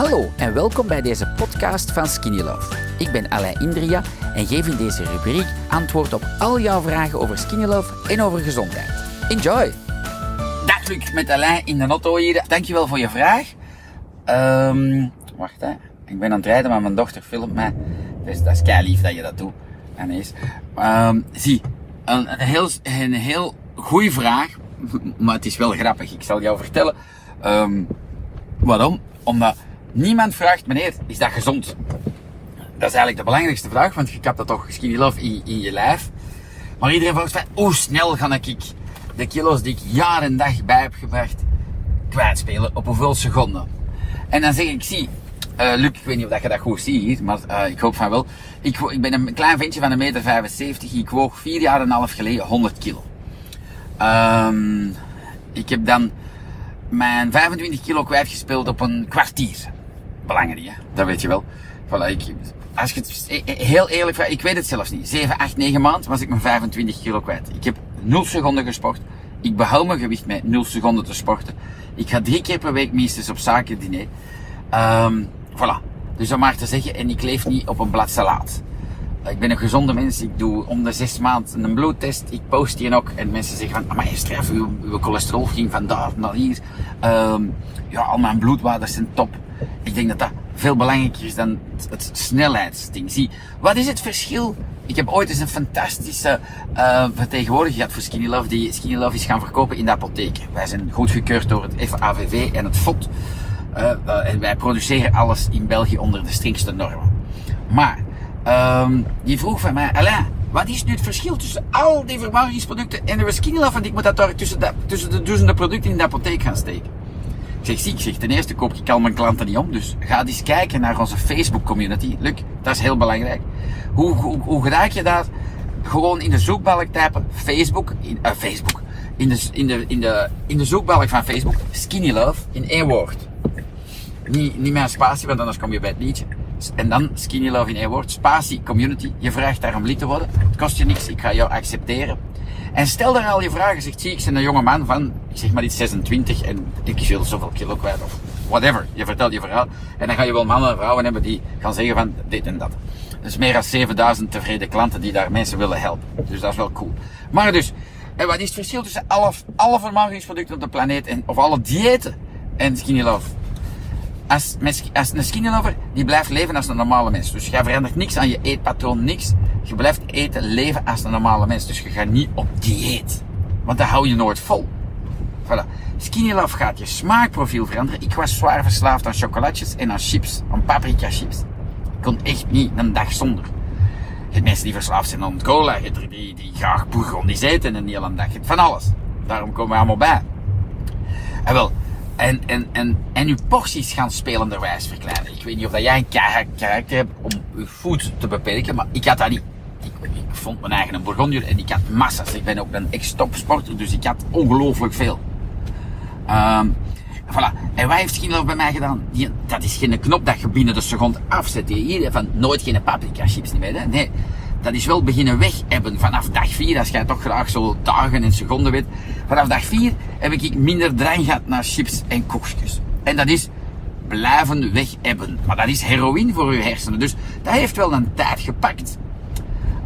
Hallo en welkom bij deze podcast van Skinny Love. Ik ben Alain Indria en geef in deze rubriek antwoord op al jouw vragen over Skinny Love en over gezondheid. Enjoy! Dag Luc, met Alain in de auto hier. Dankjewel voor je vraag. Ehm, wacht hè, ik ben aan het rijden, maar mijn dochter filmt mij. Dus dat is kei lief dat je dat doet. Ineens. Um, zie, een, een heel, een heel goede vraag, maar het is wel grappig. Ik zal jou vertellen. Um, waarom? Omdat niemand vraagt, meneer, is dat gezond? Dat is eigenlijk de belangrijkste vraag, want je hebt dat toch skinny love in, in je lijf. Maar iedereen vraagt van, hoe snel ga ik de kilo's die ik jaar en dag bij heb gebracht kwijtspelen? Op hoeveel seconden? En dan zeg ik, zie, uh, Luc, ik weet niet of je dat goed ziet, maar uh, ik hoop van wel. Ik, ik ben een klein ventje van een meter 75. Ik woog vier jaar en een half geleden 100 kilo. Um, ik heb dan mijn 25 kilo kwijtgespeeld op een kwartier. Belangrijk, hè? Dat weet je wel. Als je het heel eerlijk vraagt, ik weet het zelfs niet. 7, 8, 9 maanden was ik mijn 25 kilo kwijt. Ik heb 0 seconden gesport. Ik behoud mijn gewicht met 0 seconden te sporten. Ik ga drie keer per week minstens op zaken diner. Um, voilà. Dus om maar te zeggen, en ik leef niet op een blad salaat. Ik ben een gezonde mens, ik doe om de zes maanden een bloedtest, ik post die ook en mensen zeggen van, maar je uw, uw cholesterol ging van daar naar hier. Um, ja, al mijn bloedwaardes zijn top. Ik denk dat dat veel belangrijker is dan het, snelheidsding. Zie, wat is het verschil? Ik heb ooit eens een fantastische uh, vertegenwoordiger gehad voor Skinny Love, die Skinny Love is gaan verkopen in de apotheek. Wij zijn goedgekeurd door het FAVV en het FOD. Uh, uh, en wij produceren alles in België onder de strengste normen. Maar, um, die vroeg van mij, Alain, wat is nu het verschil tussen al die verwarmingsproducten en de Skinny Love? Want ik moet dat daar tussen de, tussen de duizenden producten in de apotheek gaan steken. Zeg, zie, ik zeg, ten eerste koop ik al mijn klanten niet om. Dus ga eens kijken naar onze Facebook community. Luc, dat is heel belangrijk. Hoe, hoe, hoe raak je daar? Gewoon in de zoekbalk typen Facebook, in, uh, Facebook. In de, in, de, in, de, in de zoekbalk van Facebook, Skinny Love, in één woord. Niet, niet meer een spatie, want anders kom je bij het liedje. En dan Skinny Love in één woord. Spatie, community. Je vraagt daar om lid te worden. Het kost je niks, ik ga jou accepteren. En stel daar al je vragen. Zegt, zie, ik ben een jonge man van, ik zeg maar iets 26 en ik wil zoveel kilo kwijt of whatever. Je vertelt je verhaal. En dan ga je wel mannen en vrouwen hebben die gaan zeggen van dit en dat. Dus meer dan 7000 tevreden klanten die daar mensen willen helpen. Dus dat is wel cool. Maar dus, en wat is het verschil tussen alle, alle op de planeet en, of alle diëten en Skinny Love? Als, als een skinny lover, die blijft leven als een normale mens. Dus je verandert niks aan je eetpatroon, niks. Je blijft eten, leven als een normale mens. Dus je gaat niet op dieet. Want dat hou je nooit vol. Voilà. Skinny Love gaat je smaakprofiel veranderen. Ik was zwaar verslaafd aan chocolatjes en aan chips. Aan paprika chips. Ik kon echt niet een dag zonder. Je hebt mensen die verslaafd zijn aan cola. Je hebt die, die graag bourgondies eten een dag. Je hebt van alles. Daarom komen we allemaal bij. En wel, en, en, en, en uw porties gaan spelenderwijs verkleinen. Ik weet niet of dat jij een karakter hebt om uw food te beperken, maar ik had dat niet. Ik, vond mijn eigen een bourgondier en ik had massa's. Ik ben ook een ex-topsporter, dus ik had ongelooflijk veel. Um, voilà. En wat heeft Skinlove bij mij gedaan? Die, dat is geen knop dat je binnen de seconde afzet. Hier, van nooit geen paprika chips niet meer. Hè? Nee, dat is wel beginnen weg hebben vanaf dag 4, als jij toch graag zo dagen en seconden weet. Vanaf dag 4 heb ik minder drang gehad naar chips en koekjes. En dat is blijven weg hebben. Maar dat is heroïne voor je hersenen. Dus dat heeft wel een tijd gepakt.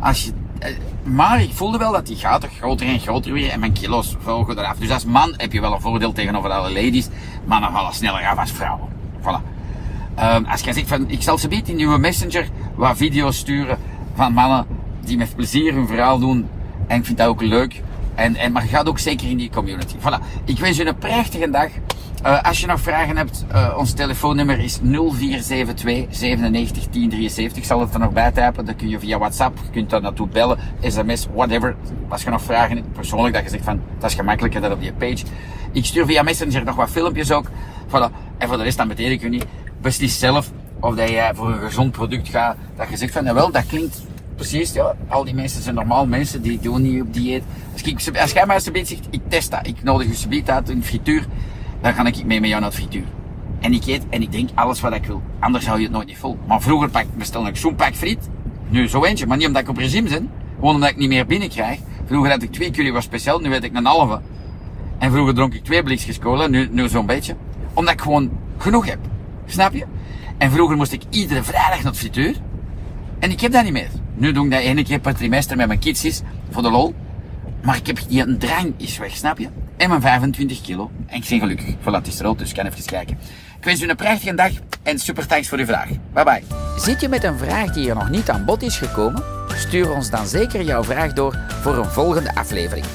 Als je, eh, maar ik voelde wel dat die gaten groter en groter weer en mijn kilo's volgen eraf. Dus als man heb je wel een voordeel tegenover alle ladies. Mannen vallen sneller af als vrouwen. Voilà. Um, als jij zegt van, ik zal ze beter in uw messenger wat video's sturen van mannen die met plezier hun verhaal doen. En ik vind dat ook leuk. En, en, maar gaat ook zeker in die community. Voilà. Ik wens je een prachtige dag. Uh, als je nog vragen hebt, uh, ons telefoonnummer is 0472 97 1073. Ik zal het er nog bij typen. Dan kun je via WhatsApp, je kunt daar naartoe bellen, sms, whatever. Als je nog vragen hebt, persoonlijk, dat je zegt van, dat is gemakkelijker dan op die page. Ik stuur via Messenger nog wat filmpjes ook. Voilà. En voor de rest, dan betekent ik u niet. Beslis zelf of dat jij voor een gezond product gaat. Dat je zegt van, nou wel, dat klinkt precies, ja, al die mensen zijn normaal mensen, die doen niet op dieet. Als, ik, als jij mij eens zegt, ik test dat, ik nodig je subiet uit in frituur, dan ga ik mee met jou naar het frituur. En ik eet en ik denk alles wat ik wil. Anders hou je het nooit niet vol. Maar vroeger pak, bestelde ik zo'n pak friet. Nu zo eentje, maar niet omdat ik op regime ben. Gewoon omdat ik niet meer binnenkrijg. Vroeger had ik twee curry was speciaal, nu weet ik een halve. En vroeger dronk ik twee blikjes cola, nu, nu zo'n beetje. Omdat ik gewoon genoeg heb. Snap je? En vroeger moest ik iedere vrijdag naar het frituur. En ik heb dat niet meer. Nu doe ik dat één keer per trimester met mijn kids voor de lol. Maar ik heb die drang is weg, snap je? En mijn 25 kilo. En ik ben gelukkig. Voilà, het is rood, dus ik kan even kijken. Ik wens u een prachtige dag en super thanks voor uw vraag. Bye bye. Zit je met een vraag die er nog niet aan bod is gekomen? Stuur ons dan zeker jouw vraag door voor een volgende aflevering.